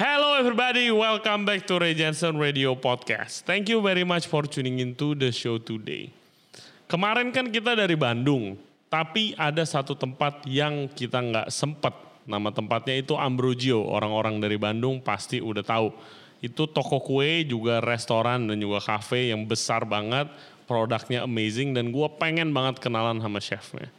Hello everybody, welcome back to Ray Jensen Radio Podcast. Thank you very much for tuning into the show today. Kemarin kan kita dari Bandung, tapi ada satu tempat yang kita nggak sempet. Nama tempatnya itu Ambrogio. Orang-orang dari Bandung pasti udah tahu. Itu toko kue, juga restoran dan juga cafe yang besar banget. Produknya amazing dan gue pengen banget kenalan sama chefnya.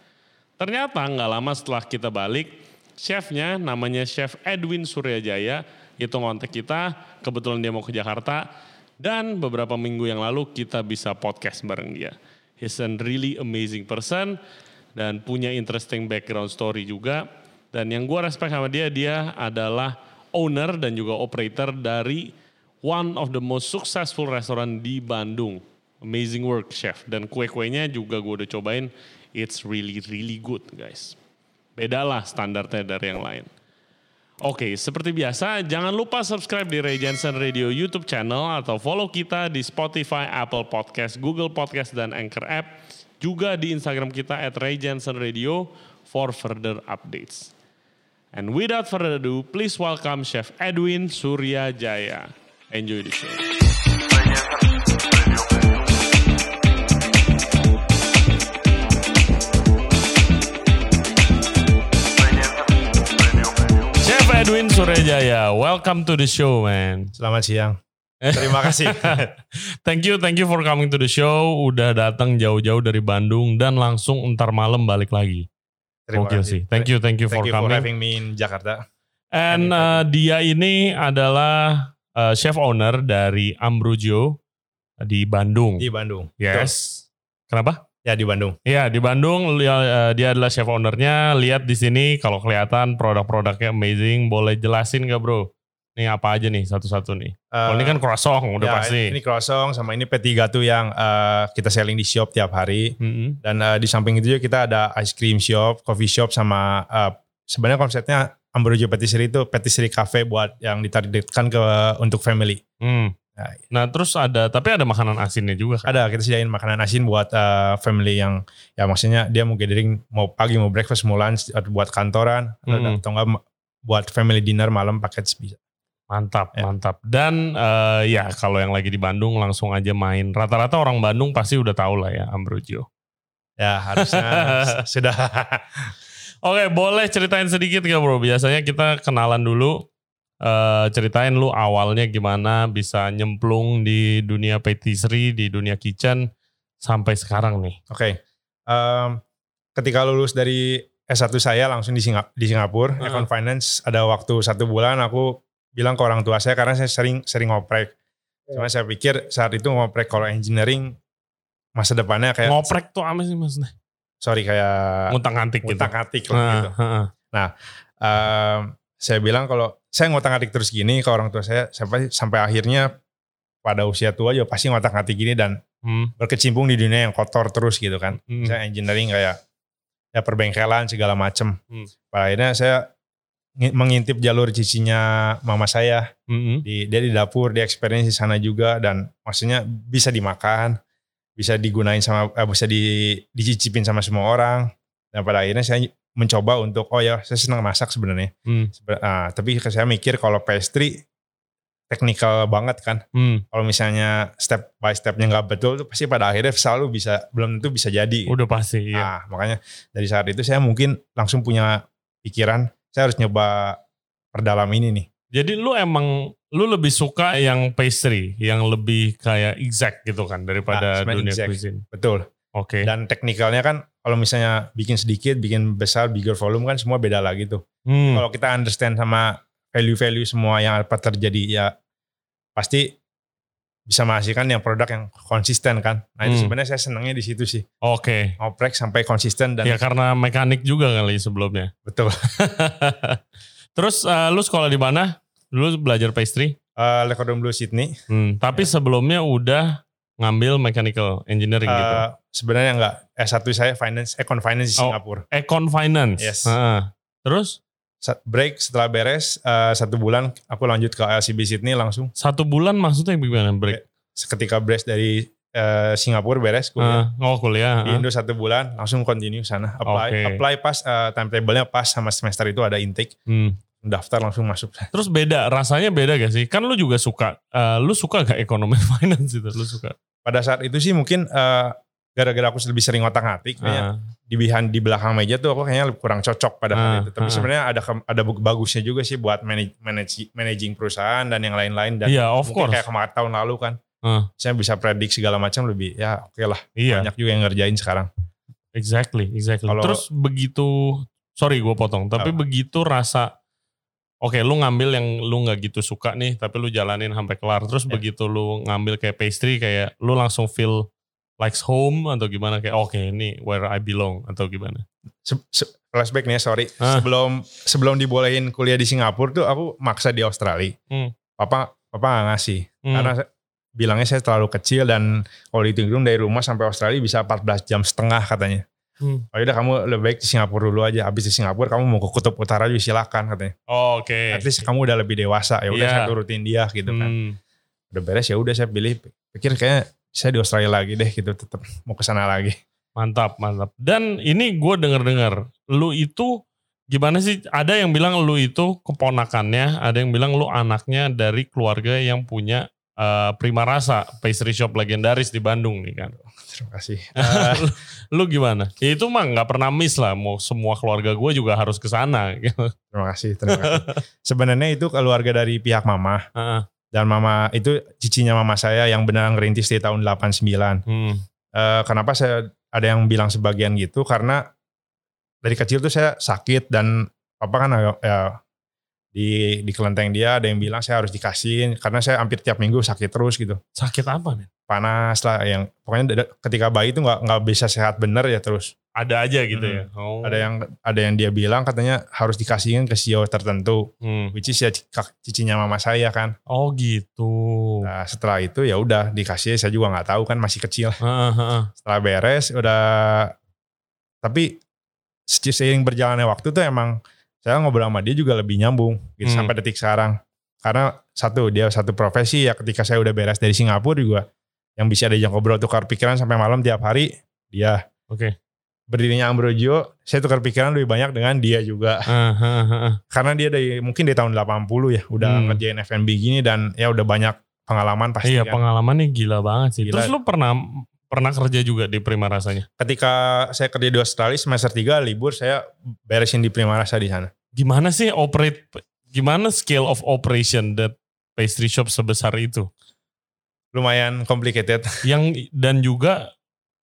Ternyata nggak lama setelah kita balik, chefnya namanya Chef Edwin Suryajaya itu ngontek kita, kebetulan dia mau ke Jakarta, dan beberapa minggu yang lalu kita bisa podcast bareng dia. He's a really amazing person, dan punya interesting background story juga. Dan yang gue respect sama dia, dia adalah owner dan juga operator dari one of the most successful restaurant di Bandung. Amazing work, chef. Dan kue-kuenya juga gue udah cobain, it's really, really good, guys. Beda lah standarnya dari yang lain. Oke, seperti biasa, jangan lupa subscribe di Ray Jensen Radio YouTube channel atau follow kita di Spotify, Apple Podcast, Google Podcast, dan Anchor App. Juga di Instagram kita at Ray Jensen Radio for further updates. And without further ado, please welcome Chef Edwin Surya Jaya. Enjoy the show. Edwin Suryajaya, welcome to the show, man. Selamat siang. Terima kasih. thank you, thank you for coming to the show. Udah datang jauh-jauh dari Bandung dan langsung entar malam balik lagi. Terima Gokil kasih. sih. Thank you, thank you Thank for you for coming. having me in Jakarta. And uh, dia ini adalah uh, chef owner dari Ambrogio di Bandung. Di Bandung. yes. Kenapa? Ya di Bandung. Iya di Bandung dia, uh, dia adalah chef ownernya. Lihat di sini kalau kelihatan produk-produknya amazing. Boleh jelasin gak bro? Ini apa aja nih satu-satu nih? Kalau ini kan croissant udah ya, pasti. Ini croissant sama ini P3 tuh yang uh, kita selling di shop tiap hari. Mm-mm. Dan uh, di samping itu juga kita ada ice cream shop, coffee shop sama uh, sebenarnya konsepnya Ambrogio Patisserie itu patisserie cafe buat yang ditargetkan ke untuk family. Hmm. Nah, Nah terus ada, tapi ada makanan asinnya juga kan? Ada kita sediain makanan asin buat uh, family yang ya maksudnya dia mau gathering mau pagi mau breakfast mau lunch atau buat kantoran Mm. atau enggak buat family dinner malam paket bisa. Mantap, Ya. mantap. Dan eh, ya kalau yang lagi di Bandung langsung aja main. Rata-rata orang Bandung pasti udah tahu lah ya Ambrogio. Ya harusnya sudah. Oke, boleh ceritain sedikit gak bro? Biasanya kita kenalan dulu. Eh, ceritain lu awalnya gimana bisa nyemplung di dunia patisserie, di dunia kitchen sampai sekarang nih. Oke. Em, ketika lulus dari S1 saya langsung di, Singa- di Singapura, Heeh. Econ Finance ada waktu satu bulan aku bilang ke orang tua saya karena saya sering sering ngoprek. Cuma saya pikir saat itu ngoprek kalau engineering masa depannya kayak Ngoprek tuh apa sih maksudnya? sorry kayak Ngutang antik gitu. ngutang atik lah Heeh, gitu. heeh. Em, saya bilang kalau saya ngutang atik terus gini ke orang tua saya sampai sampai akhirnya pada usia tua juga pasti ngotak atik gini dan Hmm, berkecimpung di dunia yang kotor terus gitu kan. hmm. Saya engineering kayak ya perbengkelan segala macem. Hmm. Pada akhirnya saya ngi- mengintip jalur cicinya mama saya. Mm-mm. Di, dia di dapur, dia experience di sana juga dan maksudnya bisa dimakan, bisa digunain sama, eh, bisa di, dicicipin sama semua orang. Dan pada akhirnya saya mencoba untuk, oh ya saya senang masak sebenarnya. Hmm, ah, tapi saya mikir kalau pastry teknikal banget kan. hmm. Kalau misalnya step by stepnya nggak betul, tuh pasti pada akhirnya selalu bisa, belum tentu bisa jadi. Udah pasti, iya. Nah, makanya dari saat itu saya mungkin langsung punya pikiran saya harus nyoba perdalam ini nih. Jadi lu emang lu lebih suka yang pastry, yang lebih kayak exact gitu kan daripada Ah, sebenarnya dunia exact. cuisine. Betul. Oke. Dan teknikalnya kan kalau misalnya bikin sedikit, bikin besar, bigger volume kan semua beda lagi tuh. Hmm. Kalau kita understand sama value-value semua yang apa terjadi ya pasti bisa menghasilkan yang produk yang konsisten kan. Nah itu Hmm. sebenarnya saya senangnya di situ sih. Oke. Ngoprek sampai konsisten dan Ya karena mekanik juga kali sebelumnya. betul. Terus eh, lu sekolah di mana? Dulu belajar pastry. Uh, Le Cordon Bleu Sydney. Hmm, tapi sebelumnya udah ngambil mechanical engineering gitu. Uh, sebenarnya enggak. S1 saya finance, econ finance di Oh. Singapura. Econ Finance. Yes. Heeh. Terus break setelah beres uh, satu bulan aku lanjut ke LCB Sydney langsung satu bulan maksudnya gimana break? ketika beres dari uh, Singapura beres kuliah Ah, oh kuliah. di. Indo satu bulan langsung continue sana apply Oke. apply pas uh, timetable-nya pas sama semester itu ada intake Hmm. daftar langsung masuk. Terus beda, rasanya beda gak sih? Kan lu juga suka, uh, lu suka gak ekonomi finance itu? Lu suka? Pada saat itu sih mungkin uh, gara-gara aku lebih sering otak atik, kayaknya Ah, di behind di belakang meja tuh aku kayaknya kurang cocok pada saat Ah, itu. Tapi ah. sebenarnya ada ada bagusnya juga sih buat manage, manage managing perusahaan dan yang lain-lain dan Iya, of mungkin course. kayak kemarin tahun lalu kan. Ah. Saya bisa predik segala macam lebih ya oke lah. Iya, Banyak juga yang ngerjain sekarang. exactly, exactly. Kalau- Terus begitu, sorry gue potong, tapi Apa? begitu rasa, oke lu ngambil yang lu nggak gitu suka nih, tapi lu jalanin sampai kelar. Terus Ya. begitu lu ngambil kayak pastry, kayak lu langsung feel like home atau gimana? Kayak oke ini where I belong atau gimana? Se- se- flashback nih ya, sorry. Ah. Sebelum sebelum dibolehin kuliah di Singapura tuh aku maksa di Australia. Hmm. Papa papa gak ngasih. Hmm. Karena bilangnya saya terlalu kecil dan kalau dihitung dari rumah sampai Australia bisa 14 jam setengah katanya. Hmm. Oh yaudah kamu lebih baik di Singapura dulu aja. Habis di Singapura kamu mau ke Kutub Utara juga silakan katanya. Oh, Oke. At least kamu udah lebih dewasa. Ya udah Iya. saya turutin dia gitu kan. Hmm. Udah beres ya udah saya pilih. Pikir kayak saya di Australia lagi deh gitu tetap mau ke sana lagi. Mantap, mantap. Dan ini gue denger-dengar, lu itu gimana sih? Ada yang bilang lu itu keponakannya, ada yang bilang lu anaknya dari keluarga yang punya eh, Prima Rasa, pastry shop legendaris di Bandung nih kan. Terima kasih. Eh, lu, gimana? Ya itu mah nggak pernah miss lah, mau semua keluarga gue juga harus ke sana. gitu. terima kasih. Terima kasih. Sebenarnya itu keluarga dari pihak mama. Heeh. Dan mama itu cicinya mama saya yang benar ngerintis di tahun 89. Hmm. Eh, kenapa saya ada yang bilang sebagian gitu karena dari kecil tuh saya sakit dan papa kan agak- ya, di di kelenteng dia ada yang bilang saya harus dikasihin karena saya hampir tiap minggu sakit terus gitu Sakit apa nih? panas lah yang pokoknya ketika bayi itu nggak nggak bisa sehat bener ya terus Ada aja gitu Hmm. ya. Oh. ada yang ada yang dia bilang katanya harus dikasihin ke sio tertentu Hmm. which is ya cicinya mama saya kan Oh gitu. nah setelah itu ya udah dikasih saya juga nggak tahu kan masih kecil Heeh, heeh. setelah beres udah tapi se- seiring berjalannya waktu tuh emang saya ngobrol sama dia juga lebih nyambung gitu Hmm. sampai detik sekarang karena satu dia satu profesi ya ketika saya udah beres dari Singapura juga yang bisa diajak ngobrol tukar pikiran sampai malam tiap hari dia Oke. berdirinya Ambrogio saya tukar pikiran lebih banyak dengan dia juga Heeh, heeh, heeh. karena dia dari mungkin dari tahun 80 ya udah Hmm. ngerjain F&B gini dan ya udah banyak pengalaman pasti Iya kan. pengalamannya gila banget sih. Gila. Terus lu pernah pernah kerja juga di Prima Rasanya? ketika saya kerja di Australia semester 3 libur saya beresin di Primarasa di sana Gimana sih operate? Gimana scale of operation that pastry shop sebesar itu? lumayan complicated Yang dan juga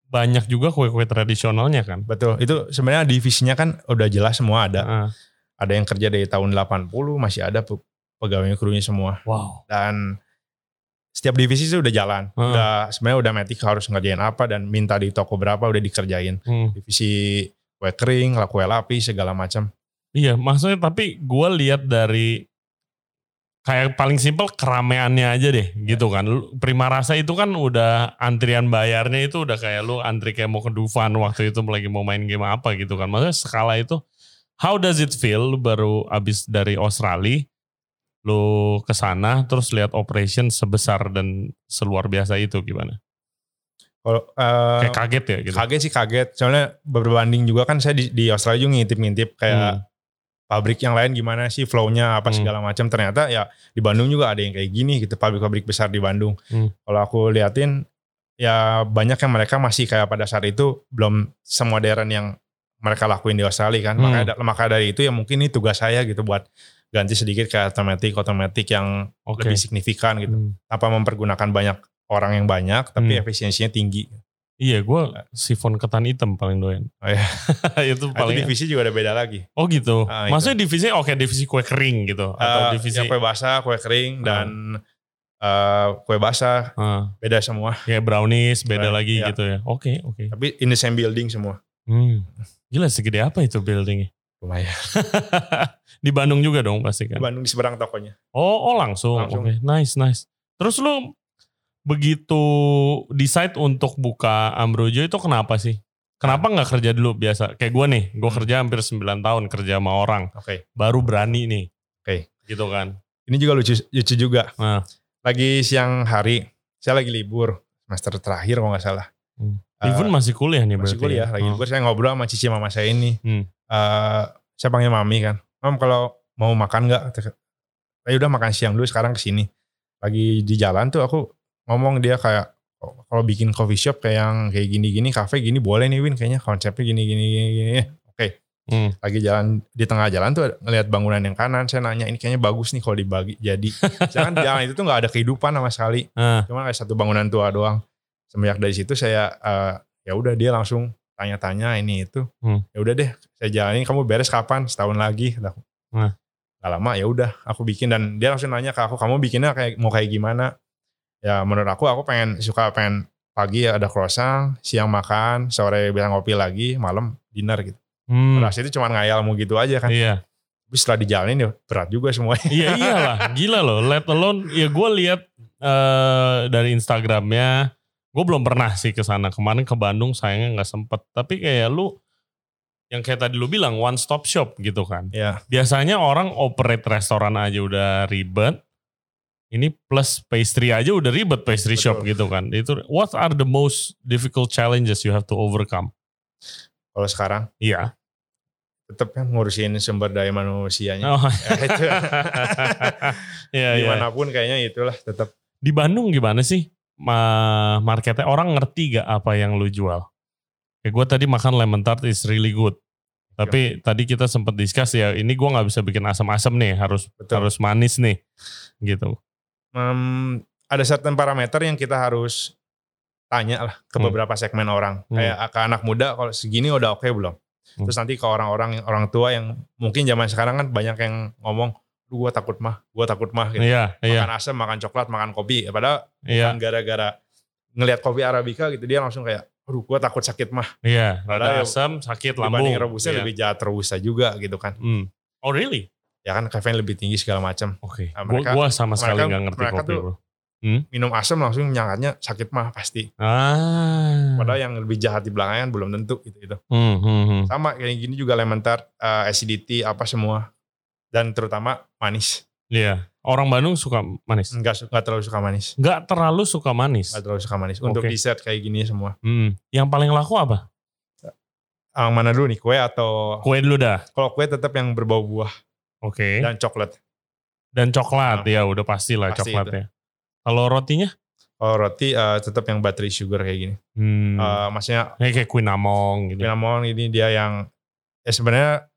banyak juga kue-kue tradisionalnya kan? betul itu sebenarnya divisinya kan udah jelas semua ada Heeh. ada yang kerja dari tahun 80 masih ada pe- pegawai krunya semua wow. dan setiap divisi itu udah jalan Hmm. udah sebenarnya udah metik harus ngerjain apa dan minta di toko berapa udah dikerjain Hmm. divisi kue kering lah kue lapis segala macam Iya, maksudnya tapi gue lihat dari kayak paling simpel keramaiannya aja deh, gitu kan. Prima Rasa itu kan udah antrian bayarnya itu udah kayak lu antri kayak mau ke Dufan waktu itu lagi mau main game apa gitu kan. Maksudnya skala itu, how does it feel? Lu baru abis dari Australia, lu ke sana terus lihat operation sebesar dan seluar biasa itu gimana? kalau eh, Kayak kaget ya gitu. kaget sih kaget soalnya berbanding juga kan saya di, di Australia juga ngintip-ngintip kayak Hmm. pabrik yang lain gimana sih flow-nya apa Hmm. segala macam ternyata ya di Bandung juga ada yang kayak gini gitu pabrik-pabrik besar di Bandung Hmm. kalau aku liatin ya banyak yang mereka masih kayak pada saat itu belum semodern yang mereka lakuin di Australia kan Hmm. makanya maka dari itu ya mungkin ini tugas saya gitu buat ganti sedikit ke otomatik otomatik yang Oke. lebih signifikan gitu Hmm. tanpa mempergunakan banyak orang yang banyak tapi Hmm. efisiensinya tinggi Iya, gue sifon ketan hitam paling doyan. Oh iya. itu Nah, itu paling divisi juga ada beda lagi Oh gitu. Ah, itu. Maksudnya divisi oke divisi kue kering gitu atau Eh, divisi yang kue basah, kue kering, Ah. dan eh, kue basah ah, beda semua. kayak brownies beda Eh, lagi iya. gitu ya. Oke oke. Tapi in the same building semua. Hmm. Gila segede apa itu buildingnya? Lumayan. di Bandung juga dong pasti Di kan. Bandung di seberang tokonya. Oh oh langsung. Langsung. Oke nice nice. Terus lu begitu decide untuk buka Ambrojo itu kenapa sih? Kenapa nggak kerja dulu biasa? Kayak gue nih, gue Hmm. kerja hampir 9 tahun kerja sama orang, Oke. baru berani nih. Oke. Gitu kan. Ini juga lucu, lucu juga. Nah. Lagi siang hari, saya lagi libur semester terakhir kalau nggak salah. Hmm. Eh, Even masih kuliah nih masih berarti. kuliah, ya? lagi Oh. libur. Saya ngobrol sama cici mama saya ini. Hmm. Eh, saya panggil mami kan. Mam kalau mau makan nggak? Eh udah makan siang dulu sekarang ke sini lagi di jalan tuh aku ngomong dia kayak "Oh, kalau bikin coffee shop kayak yang kayak gini-gini kafe gini boleh nih Win. Kayaknya konsepnya gini gini gini, gini. oke. Hmm. lagi jalan di tengah jalan tuh ngelihat bangunan yang kanan saya nanya ini kayaknya bagus nih kalau dibagi jadi. Jangan jalan itu tuh nggak ada kehidupan sama sekali. Ah, cuma kayak satu bangunan tua doang. Semenjak dari situ saya eh, ya udah dia langsung tanya-tanya ini itu Hmm. ya udah deh saya jalanin kamu beres kapan setahun lagi aku Nah. Gak lama ya udah aku bikin dan dia langsung nanya ke aku kamu bikinnya kayak mau kayak gimana ya menurut aku aku pengen suka pengen pagi ada croissant siang makan sore bisa ngopi lagi malam dinner gitu hmm. Beras itu cuma ngayal mau gitu aja kan Iya. tapi setelah dijalanin ya berat juga semuanya Iya iyalah, gila loh. Let alone ya gue lihat eh, dari Instagramnya, gue belum pernah sih ke sana. Kemarin ke Bandung sayangnya nggak sempet. Tapi kayak lu yang kayak tadi lu bilang one stop shop gitu kan. ya Biasanya orang operate restoran aja udah ribet. Ini plus pastry aja udah ribet pastry Betul. shop gitu kan. Itu what are the most difficult challenges you have to overcome? kalau sekarang Iya. tetap kan ngurusin sumber daya manusianya Oh. Ya, itu Iya, iya. di mana pun kayaknya itulah tetap Di Bandung gimana sih marketnya? Orang ngerti gak apa yang lu jual? Kayak gue tadi makan lemon tart is really good. Tapi tadi kita sempat discuss ya, ini gue nggak bisa bikin asam-asam nih, harus Betul. harus manis nih, gitu. Em, ada certain parameter yang kita harus tanya lah ke Hmm. beberapa segmen orang. Hmm. Kayak ke anak muda kalau segini udah oke belum? Hmm. Terus nanti ke orang-orang orang tua yang mungkin zaman sekarang kan banyak yang ngomong, "Duh gua takut mah, gua takut mah." Gitu. Iya, iya, Makan asam, makan coklat, makan kopi. Ya, Padahal iya, bukan gara-gara ngelihat kopi arabica gitu dia langsung kayak, "Aduh, gua takut sakit mah." iya. Padahal Rada ya, asam, sakit lambung. Dibanding rebusnya Iya. lebih jahat rebusnya juga gitu kan. Hmm. Oh really? Ya kan kafein lebih tinggi segala macam. Oke. Nah, Gua mereka- gua sama sekali nggak ngerti mereka kopi tuh- bro. Minum asam langsung nyangkatnya sakit mah pasti. Ah. Padahal yang lebih jahat di belakangnya belum tentu gitu gitu. Hmm, hmm, hmm. Sama kayak gini juga lemon tart, eh, acidity apa semua. Dan terutama manis. Iya. Orang Bandung suka manis. Enggak enggak terlalu suka manis. Nggak terlalu suka manis. Enggak terlalu suka manis. Untuk Oke. dessert kayak gini semua. Hmm. Yang paling laku apa? Yang mana dulu nih kue atau Kue dulu dah. kalau kue tetap yang berbau buah Oke. dan coklat. Dan coklat Nah, ya udah pasti lah coklatnya. Kalau rotinya? Kalau roti eh, tetap yang battery sugar kayak gini. Hmm. Eh, maksudnya Kayak kayak Quinamong gitu. cinnamon ini dia yang ya sebenarnya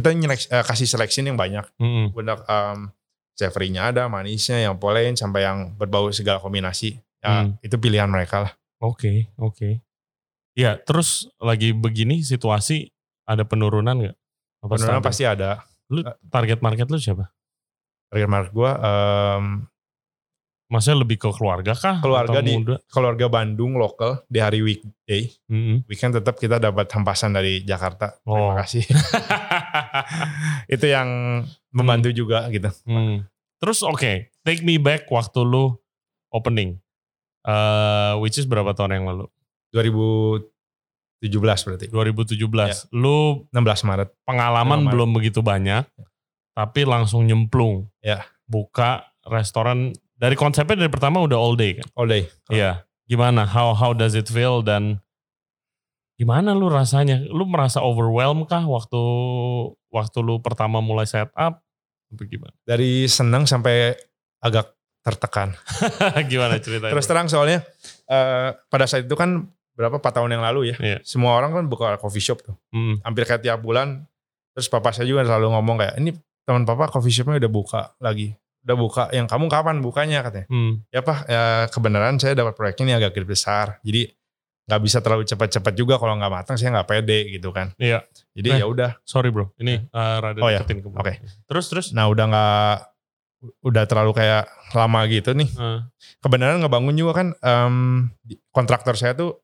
kita nyelek- eh, kasih seleksi yang banyak. Hmm. Benar um, savory-nya ada, manisnya, yang polen sampai yang berbau segala kombinasi. Ya, Hmm. itu pilihan mereka lah. Oke, oke. Ya, terus lagi begini situasi ada penurunan nggak? Penurunan stabil? pasti ada. Lu target market lu siapa? Target market gue Maksudnya lebih ke keluarga kah? Keluarga di- muda? keluarga Bandung lokal di hari weekday. Mm-mm. Weekend tetap kita dapat hempasan dari Jakarta. Oh. Terima kasih. itu yang membantu juga gitu. Hmm. Terus oke, take me back waktu lu opening. Eh, which is berapa tahun yang lalu? 2017 berarti. 2017. Lu 16 Maret. pengalaman Pengalaman. belum begitu banyak, tapi langsung nyemplung. Ya. Buka restoran dari konsepnya dari pertama udah all day kan? All day. Iya. Gimana? How how does it feel dan gimana lu rasanya? Lu merasa overwhelmed kah waktu waktu lu pertama mulai setup? Apa gimana? Dari senang sampai agak tertekan. gimana ceritanya? Terus terang soalnya eh, pada saat itu kan berapa 4 tahun yang lalu ya. Iya. Semua orang kan buka coffee shop tuh. Hmm, Hampir kayak tiap bulan. Terus papa saya juga selalu ngomong kayak ini teman papa coffee shopnya udah buka lagi. Udah buka. Yang kamu kapan bukanya katanya. hmm, Ya pak ya kebenaran saya dapat proyeknya ini agak gede besar. Jadi nggak bisa terlalu cepat-cepat juga kalau nggak matang saya nggak pede gitu kan. Iya. Jadi Eh. ya udah. Sorry bro, ini eh, rada Oh ya, oke. Terus terus. Nah udah nggak udah terlalu kayak lama gitu nih. Eh, kebenaran ngebangun juga kan di- kontraktor saya tuh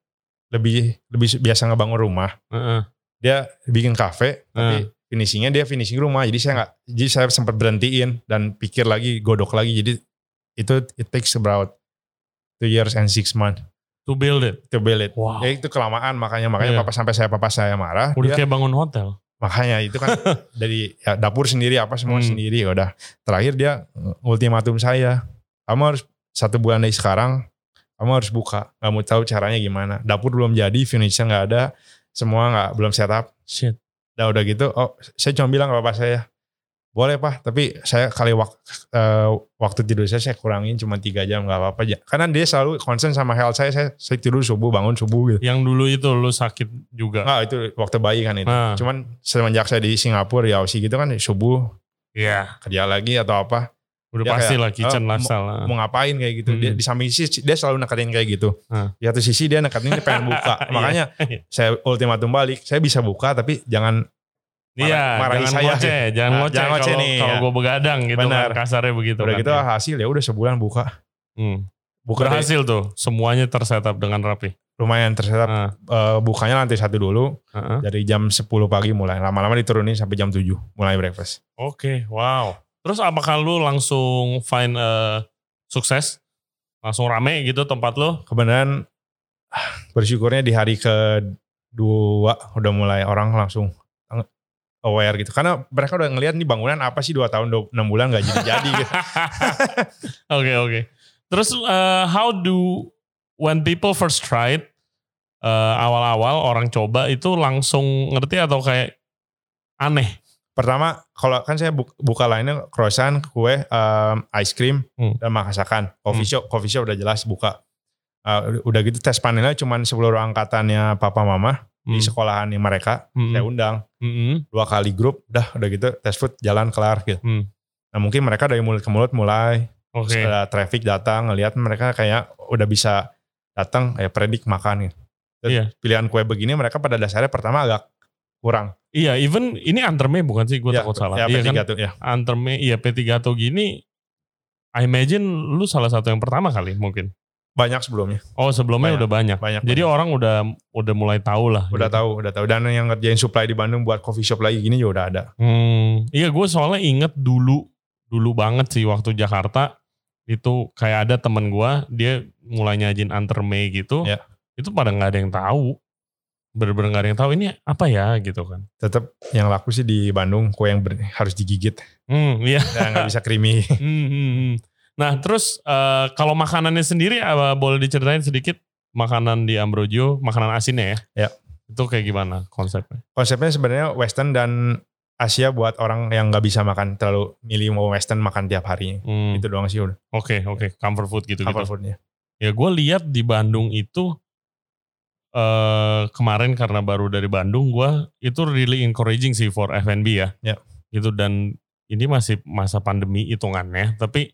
lebih lebih biasa ngebangun rumah. eh. Dia bikin kafe tapi finishingnya dia finishing rumah. Jadi saya nggak jadi saya sempat berhentiin dan pikir lagi godok lagi. Jadi itu it takes about two years and six months To build it. to build it. Wow. Ya itu kelamaan makanya makanya Iya. papa sampai saya papa saya marah. Udah dia- kayak bangun hotel. makanya itu kan dari ya, dapur sendiri apa semua Hmm. sendiri ya udah terakhir dia uh, ultimatum saya kamu harus satu bulan dari sekarang kamu harus buka mau tahu caranya gimana dapur belum jadi finishnya nggak ada semua nggak belum setup Shit. Udah udah gitu oh saya cuma bilang ke bapak saya boleh pak tapi saya kali wak- eh, waktu tidur saya saya kurangin cuma tiga jam nggak apa-apa aja karena dia selalu concern sama health saya saya, saya tidur subuh bangun subuh gitu Yang dulu itu lu sakit juga. Nah, itu waktu bayi kan itu Ah. cuman semenjak saya di Singapura Aussie gitu kan subuh Iya. kerja lagi atau apa Udah Dia pasti kayak, lah kitchen oh, lifestyle. lah. mau ngapain kayak gitu dia Hmm. di samping sisi dia selalu nekatin kayak gitu Ah. di satu sisi dia nekatin dia pengen buka Iya. makanya saya ultimatum balik saya bisa buka tapi jangan Iya, marahi jangan saya. ngoceh, jangan Nah, ngoceh jangan ngoceh kalau nih, kalau ya. gue begadang gitu Benar. kan, kasarnya begitu udah kan. gitu ya. hasil ya udah sebulan buka Hmm. buka deh. Berhasil tuh, semuanya tersetup dengan rapi. lumayan tersetup Ah, Eh, bukanya lantai satu dulu ah, ah. dari jam 10 pagi mulai lama-lama diturunin sampai jam 7 mulai breakfast Oke, wow. Terus apakah lu langsung find eh, sukses? Langsung rame gitu tempat lu? kebenaran ah, bersyukurnya di hari kedua udah mulai orang langsung aware gitu karena mereka udah ngelihat nih bangunan apa sih dua tahun dua- enam bulan gak jadi jadi gitu Oke oke. Terus eh, how do when people first tried eh, awal-awal orang coba itu langsung ngerti atau kayak aneh? Pertama kalau kan saya bu- buka lainnya croissant kue em, ice cream Hmm. dan masakan coffee Hmm. shop coffee shop udah jelas buka Eh, udah gitu tes panelnya cuman seluruh angkatannya papa mama di Hmm. sekolahan yang mereka Hmm. saya undang Hmm. dua kali grup udah udah gitu tes food jalan kelar gitu Hmm. nah mungkin mereka dari mulut ke mulut mulai Oke. Terus ada traffic datang ngelihat mereka kayak udah bisa datang ya predik makan gitu. Dan Iya. Pilihan kue begini mereka pada dasarnya pertama agak kurang. Iya, even ini anterme bukan sih? Gue Ya, takut salah. Ya, iya P3 kan? tuh ya. Anterme, iya P3 atau gini. I imagine lu salah satu yang pertama kali mungkin. Banyak sebelumnya. Oh sebelumnya Banyak, udah banyak. banyak, Jadi banyak. orang udah udah mulai tahu lah. Udah gitu. tahu, udah tahu. Dan yang ngerjain supply di Bandung buat coffee shop lagi gini juga udah ada. Hmm, iya gue soalnya inget dulu, dulu banget sih waktu Jakarta itu kayak ada temen gue dia mulai nyajin anterme gitu, Ya. itu pada nggak ada yang tahu, bener-bener nggak ada yang tahu ini apa ya gitu kan. Tetap yang laku sih di Bandung kue yang ber- harus digigit. Hmm, iya. Ya nggak bisa creamy. Hmm, hmm, hmm. Nah terus eh, kalau makanannya sendiri apa boleh diceritain sedikit makanan di Ambrogio, makanan asinnya ya? Ya. Itu kayak gimana konsepnya? Konsepnya sebenarnya western dan Asia buat orang yang nggak bisa makan terlalu milih mau western makan tiap hari. Hmm, Itu doang sih udah. Oke oke, comfort food gitu gitu. Comfort foodnya. Ya gue lihat di Bandung itu eh kemarin karena baru dari Bandung gue itu really encouraging sih for F&B ya. Ya. Gitu dan ini masih masa pandemi hitungannya tapi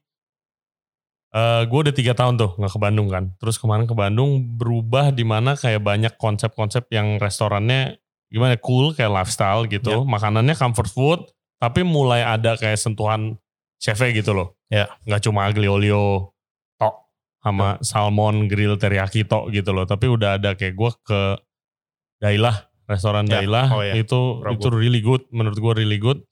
eh gue udah tiga tahun tuh nggak ke Bandung kan. Terus kemarin ke Bandung berubah di mana kayak banyak konsep-konsep yang restorannya gimana cool kayak lifestyle gitu. Ya. Makanannya comfort food tapi mulai ada kayak sentuhan chefnya gitu loh. Ya. Nggak cuma aglio olio sama salmon grill teriyaki tok gitu loh. Tapi udah ada kayak gue ke Dailah, restoran Ya. Dailah Oh, ya. itu Prabu. itu really good menurut gue really good.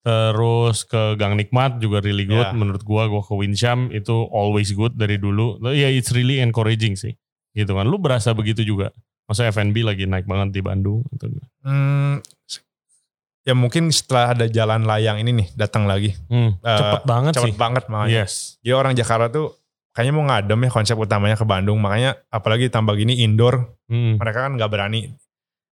Terus ke Gang Nikmat juga really good Ya. menurut gue. Gue ke Winsham itu always good dari dulu. Ya it's really encouraging sih. Gitu kan. Lu berasa begitu juga? Maksudnya F&B lagi naik banget di Bandung. Gitu. Hmm, ya mungkin setelah ada jalan layang ini nih datang lagi. Hmm, Eh, cepet banget Cepet sih. banget makanya. Yes. Jadi orang Jakarta tuh kayaknya mau ngadem ya konsep utamanya ke Bandung. Makanya apalagi tambah gini indoor, Hmm. mereka kan nggak berani.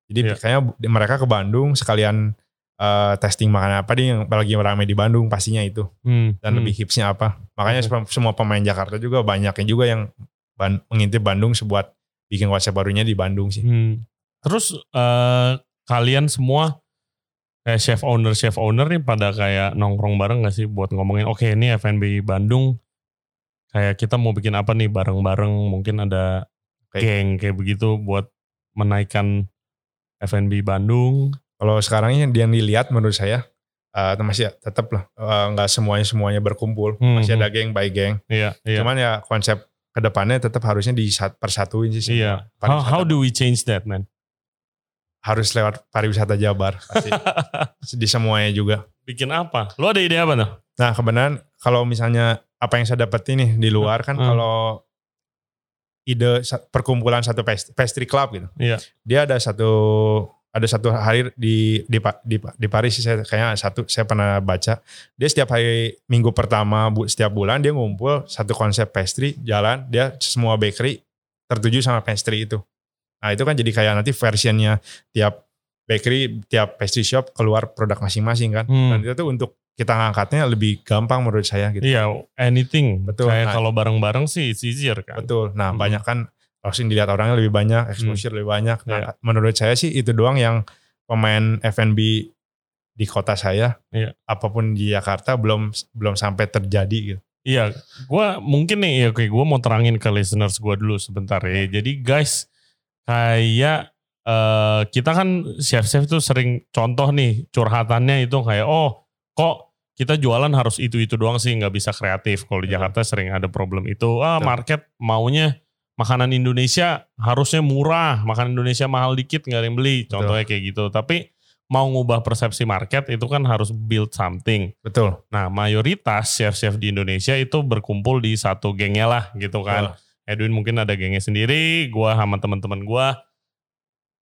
Jadi Iya. kayaknya mereka ke Bandung sekalian eh, testing makanan apa nih yang lagi ramai di Bandung pastinya itu. Hmm. Dan hmm. lebih hipsnya apa. Makanya Oke. semua- pemain Jakarta juga banyaknya juga yang ban- mengintip Bandung sebuat bikin konsep barunya di Bandung sih. Hmm. Terus eh, kalian semua kayak chef owner chef owner nih pada kayak nongkrong bareng gak sih buat ngomongin oke ini F&B Bandung kayak kita mau bikin apa nih bareng-bareng mungkin ada Kayak- geng kayak begitu buat menaikkan F&B Bandung. Kalau sekarang ini yang dilihat menurut saya eh, masih tetap lah eh, nggak semuanya semuanya berkumpul. Hmm, Masih hmm. ada geng by geng. Iya, iya. Cuman ya konsep ke depannya tetap harusnya persatuin sih. iya. How, how do we change that, man? harus lewat pariwisata Jabar pasti di semuanya juga. Bikin apa? Lo ada ide apa tuh? Nah kebenaran kalau misalnya apa yang saya dapat ini di luar kan Hmm. kalau ide perkumpulan satu pastry, club gitu. Iya. Dia ada satu ada satu hari di di di, di Paris sih saya kayaknya satu saya pernah baca. Dia setiap hari minggu pertama bu, setiap bulan dia ngumpul satu konsep pastry jalan dia semua bakery tertuju sama pastry itu. Nah itu kan jadi kayak nanti versionnya tiap bakery tiap pastry shop keluar produk masing-masing kan. Hmm. Dan itu tuh untuk kita ngangkatnya lebih gampang menurut saya gitu. Iya, anything. Betul. Kayak Nah. kalau bareng-bareng sih it's easier kan. Betul. Nah, Hmm. banyak kan langsung dilihat orangnya lebih banyak, exposure lebih banyak. Nah, menurut saya sih itu doang yang pemain F&B di kota saya, Iya. apa pun di Jakarta belum belum sampai terjadi gitu. Iya, gua mungkin nih ya kayak gue mau terangin ke listeners gue dulu sebentar ya. Jadi guys, kayak eh, kita kan chef-chef tuh sering contoh nih curhatannya itu kayak oh kok kita jualan harus itu-itu doang sih nggak bisa kreatif. Kalau di Betul. Jakarta sering ada problem itu. Ah Betul. market maunya makanan Indonesia harusnya murah, makanan Indonesia mahal dikit nggak ada yang beli. Contohnya kayak gitu. Tapi mau ngubah persepsi market itu kan harus build something. Betul. Nah, mayoritas chef-chef di Indonesia itu berkumpul di satu gengnya lah gitu kan. Edwin mungkin ada gengnya sendiri, gua sama teman-teman gua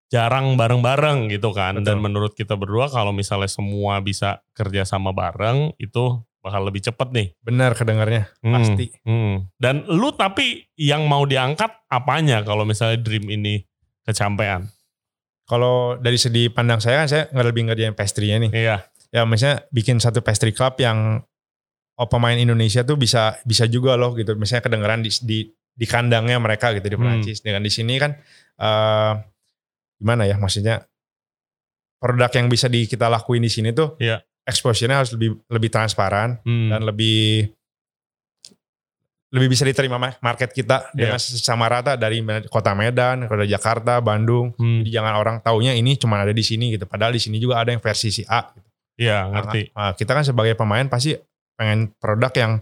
jarang bareng-bareng gitu kan. Dan Betul. menurut kita berdua kalau misalnya semua bisa kerja sama bareng itu bakal lebih cepet nih. Benar kedengarnya, Hmm, pasti. hmm. Dan lu tapi yang mau diangkat apanya kalau misalnya dream ini kecampean? Kalau dari segi pandang saya kan saya nggak lebih ngerjain pastry-nya nih. Iya, Ya misalnya bikin satu pastry club yang oh, pemain Indonesia tuh bisa bisa juga loh gitu. Misalnya kedengeran di di, di kandangnya mereka gitu di Hmm. Perancis. Dengan di sini kan eh gimana ya maksudnya produk yang bisa di, kita lakuin di sini tuh Iya. exposure-nya harus lebih lebih transparan Hmm. dan lebih lebih bisa diterima ma- market kita Iya. dengan sama rata dari kota Medan, kota Jakarta, Bandung. Hmm. Jadi jangan orang taunya ini cuma ada di sini gitu. Padahal di sini juga ada yang versi si A. Gitu. Iya, ngerti. Nah, kita kan sebagai pemain pasti pengen produk yang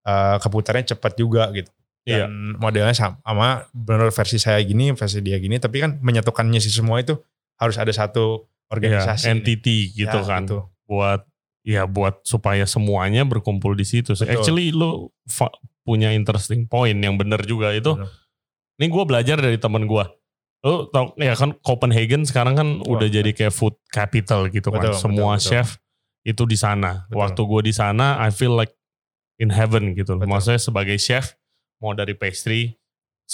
eh, keputarnya cepat juga gitu. Iya. Dan modelnya sama, sama benar versi saya gini, versi dia gini. Tapi kan menyatukannya si semua itu harus ada satu Iya, organisasi. nih. entity gitu Ya, kan. gitu. buat ya buat supaya semuanya berkumpul di situ. Betul. Actually lu punya interesting point yang bener juga itu. Bener. Ini gue belajar dari temen gue. Lu tau ya kan Copenhagen sekarang kan Wah, udah jadi kayak food capital gitu kan. Betul, Semua betul, betul. chef itu di sana. Betul. Waktu gue di sana I feel like in heaven gitu. loh. Betul. Maksudnya sebagai chef mau dari pastry,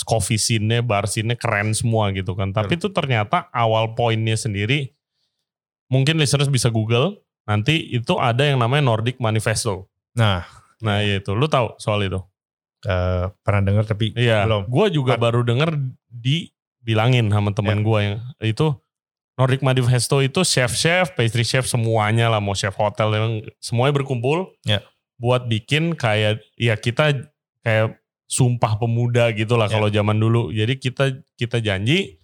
coffee scene-nya, bar scene-nya keren semua gitu kan. Tapi itu ternyata awal poinnya sendiri mungkin listeners bisa Google nanti itu ada yang namanya Nordic Manifesto. Nah, Nah, iya itu. Lu tahu soal itu? eh, pernah dengar tapi Iya. belum. Gue juga Par- baru denger dibilangin sama teman Ya. gue yang itu Nordic Manifesto itu chef-chef, pastry chef semuanya lah, mau chef hotel yang semuanya berkumpul Ya. buat bikin kayak ya kita kayak sumpah pemuda gitu lah Ya. kalau zaman dulu. Jadi kita kita janji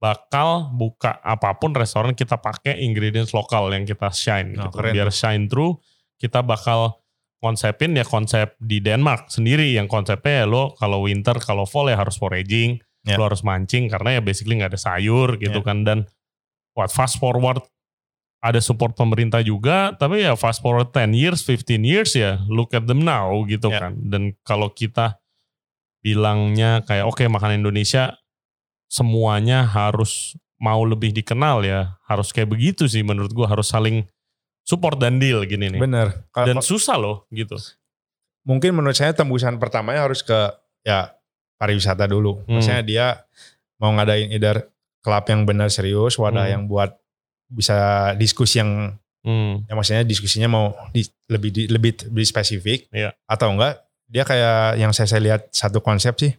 bakal buka apa pun restoran kita pakai ingredients lokal yang kita shine Oh, gitu. keren Biar tuh. shine through kita bakal konsepin ya konsep di Denmark sendiri yang konsepnya ya lo kalau winter kalau fall ya harus foraging Ya. lo harus mancing karena ya basically nggak ada sayur gitu Ya. kan dan what fast forward ada support pemerintah juga tapi ya fast forward 10 years 15 years ya look at them now gitu Ya. kan dan kalau kita bilangnya kayak oke makanan Indonesia semuanya harus mau lebih dikenal ya harus kayak begitu sih menurut gua harus saling support dan deal gini nih Bener. Dan susah loh gitu mungkin menurut saya tembusan pertamanya harus ke ya pariwisata dulu. Hmm. Maksudnya dia mau ngadain either klub yang benar serius, wadah Hmm. yang buat bisa diskusi yang hmm. ya maksudnya diskusinya mau di- lebih di- lebih lebih spesifik Iya. atau enggak dia kayak yang saya, saya lihat satu konsep sih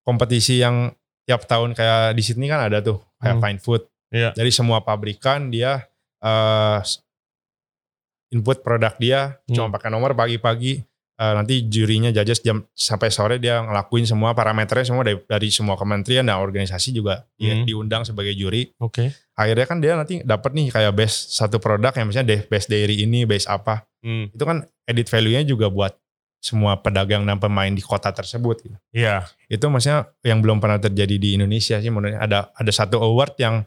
kompetisi yang tiap tahun kayak di Sydney kan ada tuh kayak Hmm. fine food. Iya. Dari semua pabrikan dia eh, input produk dia Hmm. cuma pakai nomor pagi-pagi eh, nanti jurinya judges jam sampai sore dia ngelakuin semua parameternya semua dari, dari semua kementerian dan organisasi juga dia Hmm. diundang sebagai juri oke akhirnya kan dia nanti dapat nih kayak best satu produk yang misalnya best dairy ini best apa Hmm. itu kan edit value-nya juga buat semua pedagang dan pemain di kota tersebut gitu. Iya. itu maksudnya yang belum pernah terjadi di Indonesia sih menurutnya ada ada satu award yang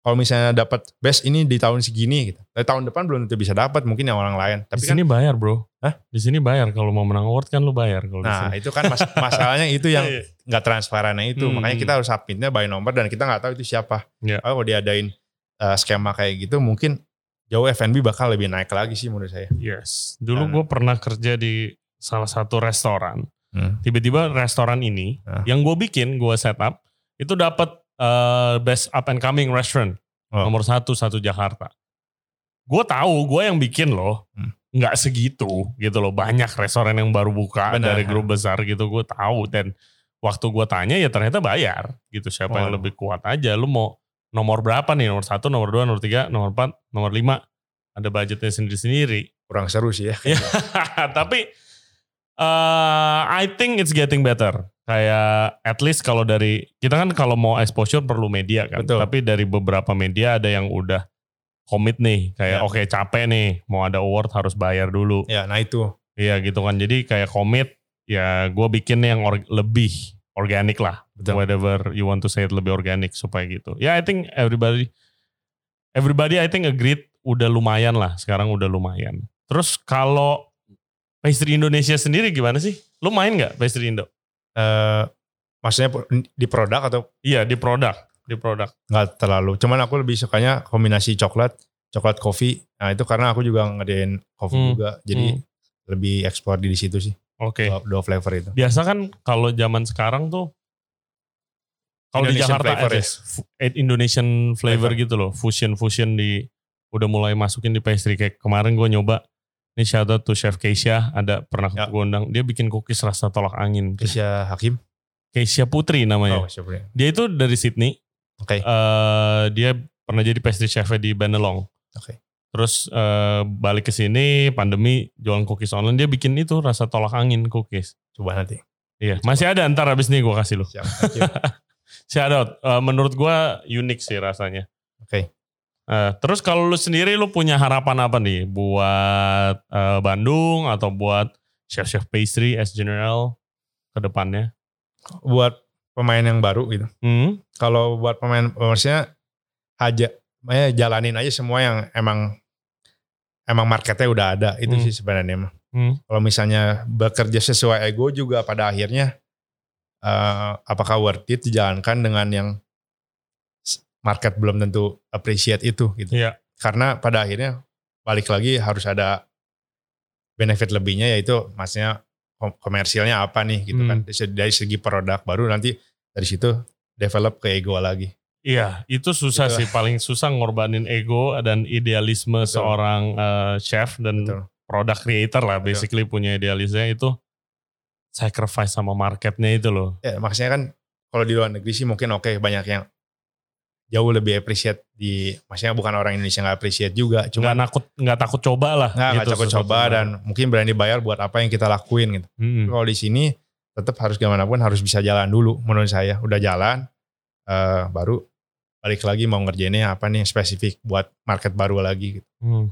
kalau misalnya dapat best ini di tahun segini gitu tapi tahun depan belum tentu bisa dapat mungkin yang orang lain Di tapi kan sini bayar bro. Hah? Di sini bayar kalau mau menang award kan lu bayar kalau di nah itu kan mas- masalahnya itu yang Iya. nggak transparannya itu Hmm. makanya kita harus submitnya by nomor dan kita nggak tahu itu siapa Iya. kalau diadain uh, skema kayak gitu mungkin jauh F&B bakal lebih naik lagi sih menurut saya Yes. Dulu Dan- gue pernah kerja di salah satu restoran. Hmm. Tiba-tiba restoran ini Ah. yang gue bikin, gue setup itu dapat eh, best up and coming restaurant Oh. nomor satu satu Jakarta. Gue tahu gue yang bikin loh. Hmm. nggak segitu gitu loh. Banyak restoran yang baru buka Benar. dari grup besar gitu gue tahu dan waktu gue tanya ya ternyata bayar gitu. Siapa yang Oh. lebih kuat aja. Lu mau nomor berapa nih? Nomor satu, nomor dua, nomor tiga, nomor empat, nomor lima. Ada budgetnya sendiri-sendiri. Kurang seru sih ya. Ya, tapi uh, I think it's getting better. Kayak at least kalau dari kita kan kalau mau exposure perlu media kan. Betul. Tapi dari beberapa media ada yang udah komit nih, kayak Ya. oke capek nih, mau ada award harus bayar dulu. Ya, nah itu. Iya gitu kan. Jadi kayak komit ya gue bikin yang or- lebih organik lah. Betul. Whatever you want to say it lebih organik supaya gitu. Ya I think everybody everybody I think agreed udah lumayan lah. Sekarang udah lumayan. Terus kalau pastry Indonesia sendiri gimana sih? Lu main nggak pastry Indo? Eh, maksudnya di produk atau Iya di produk, di produk. nggak terlalu. Cuman aku lebih sukanya kombinasi coklat, coklat kopi. Nah itu karena aku juga ngadain kopi Hmm. juga. Jadi Hmm. lebih ekspor di situ sih. Oke. Dua, dua flavor itu. Biasa kan kalau zaman sekarang tuh kalau di Jakarta flavor ada ya? eh, Indonesian flavor, Flavor. gitu loh, fusion fusion di udah mulai masukin di pastry kayak kemarin gue nyoba. Ini shout out to Chef Keisha, ada pernah Ya. gue undang. Dia bikin cookies rasa tolak angin. Keisha Hakim. Keisha Putri namanya. Oh, siapa? Dia itu dari Sydney. Oke. Eh, dia pernah jadi pastry chef di Benelong. Oke. Terus eh, balik ke sini pandemi jualan cookies online dia bikin itu rasa tolak angin cookies. Coba nanti. Iya, masih ada ntar abis ini gue kasih lu. Siap. Shout out. Eh, menurut gua unik sih rasanya. Eh, terus kalau lu sendiri lu punya harapan apa nih buat eh, Bandung atau buat chef-chef pastry as general ke depannya? Buat pemain yang baru gitu. Hmm? Kalau buat pemain, maksudnya aja, makanya jalanin aja semua yang emang emang marketnya udah ada. Itu Hmm. sih sebenarnya mah. Hmm. Kalau misalnya bekerja sesuai ego juga pada akhirnya eh, apakah worth it dijalankan dengan yang market belum tentu appreciate itu gitu. Iya. Karena pada akhirnya balik lagi harus ada benefit lebihnya yaitu maksudnya kom- komersilnya apa nih gitu Hmm. kan. Dari se- Dari segi produk baru nanti dari situ develop ke ego lagi. Iya, itu susah Gitu. sih. Paling susah ngorbanin ego dan idealisme Betul. seorang eh, chef dan Betul. product creator lah. Betul. Basically punya idealisnya itu sacrifice sama marketnya itu loh. Ya, maksudnya kan kalau di luar negeri sih mungkin oke banyak yang jauh lebih appreciate di maksudnya bukan orang Indonesia nggak appreciate juga Nggak cuma nakut, nggak takut coba lah. nggak nggak gitu, takut coba dan mungkin berani bayar buat apa yang kita lakuin gitu. Hmm. Kalau di sini tetap harus gimana pun harus bisa jalan dulu menurut saya. Udah jalan eh, baru balik lagi mau ngerjainnya apa nih spesifik buat market baru lagi gitu. Hmm.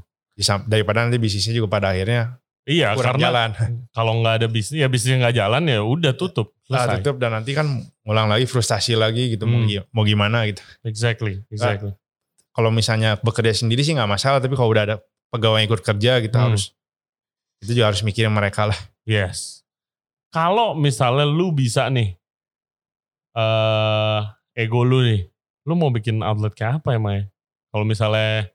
Daripada nanti bisnisnya juga pada akhirnya Iya, kurang karena jalan. kalau nggak ada bisnis, ya bisnisnya nggak jalan ya udah tutup. Nah, tutup dan nanti kan ngulang lagi frustasi lagi gitu mau, Hmm. mau gimana gitu. Exactly, exactly. Kalau misalnya bekerja sendiri sih nggak masalah tapi kalau udah ada pegawai yang ikut kerja gitu Hmm. harus itu juga harus mikirin mereka lah. Yes. Kalau misalnya lu bisa nih, eh ego lu nih, lu mau bikin outlet kayak apa emang ya? Kalau misalnya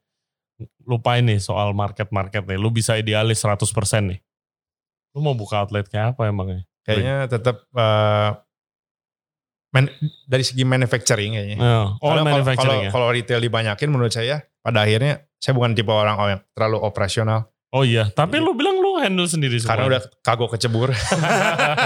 lupain nih soal market-market nih, lu bisa idealis 100% nih. Lu mau buka outlet kayak apa emangnya? Kayaknya tetap eh, man- dari segi manufacturing kayaknya. Oh, oh Karena kalau- manufacturing kalau, ya? kalau retail dibanyakin menurut saya pada akhirnya saya bukan tipe orang yang terlalu operasional Oh iya, tapi lu bilang lu handle sendiri semua. karena udah kagok kecebur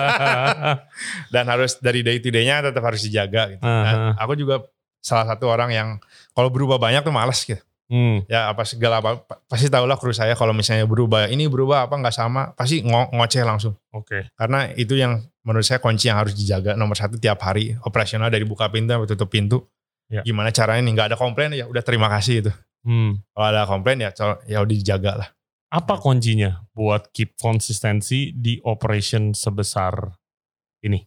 dan harus dari day to day-nya tetap harus dijaga gitu. Aha. Dan aku juga salah satu orang yang kalau berubah banyak tuh males gitu. Hmm, Ya apa segala apa pa- pasti tau lah kru saya kalau misalnya berubah ini berubah apa nggak sama pasti ngo ngoceh langsung. Oke. Karena itu yang menurut saya kunci yang harus dijaga nomor satu tiap hari operasional dari buka pintu sampai tutup pintu. Ya. Gimana caranya nih nggak ada komplain ya udah terima kasih itu. Hmm. Kalau ada komplain ya ya udah dijaga lah. Apa kuncinya buat keep konsistensi di operation sebesar ini?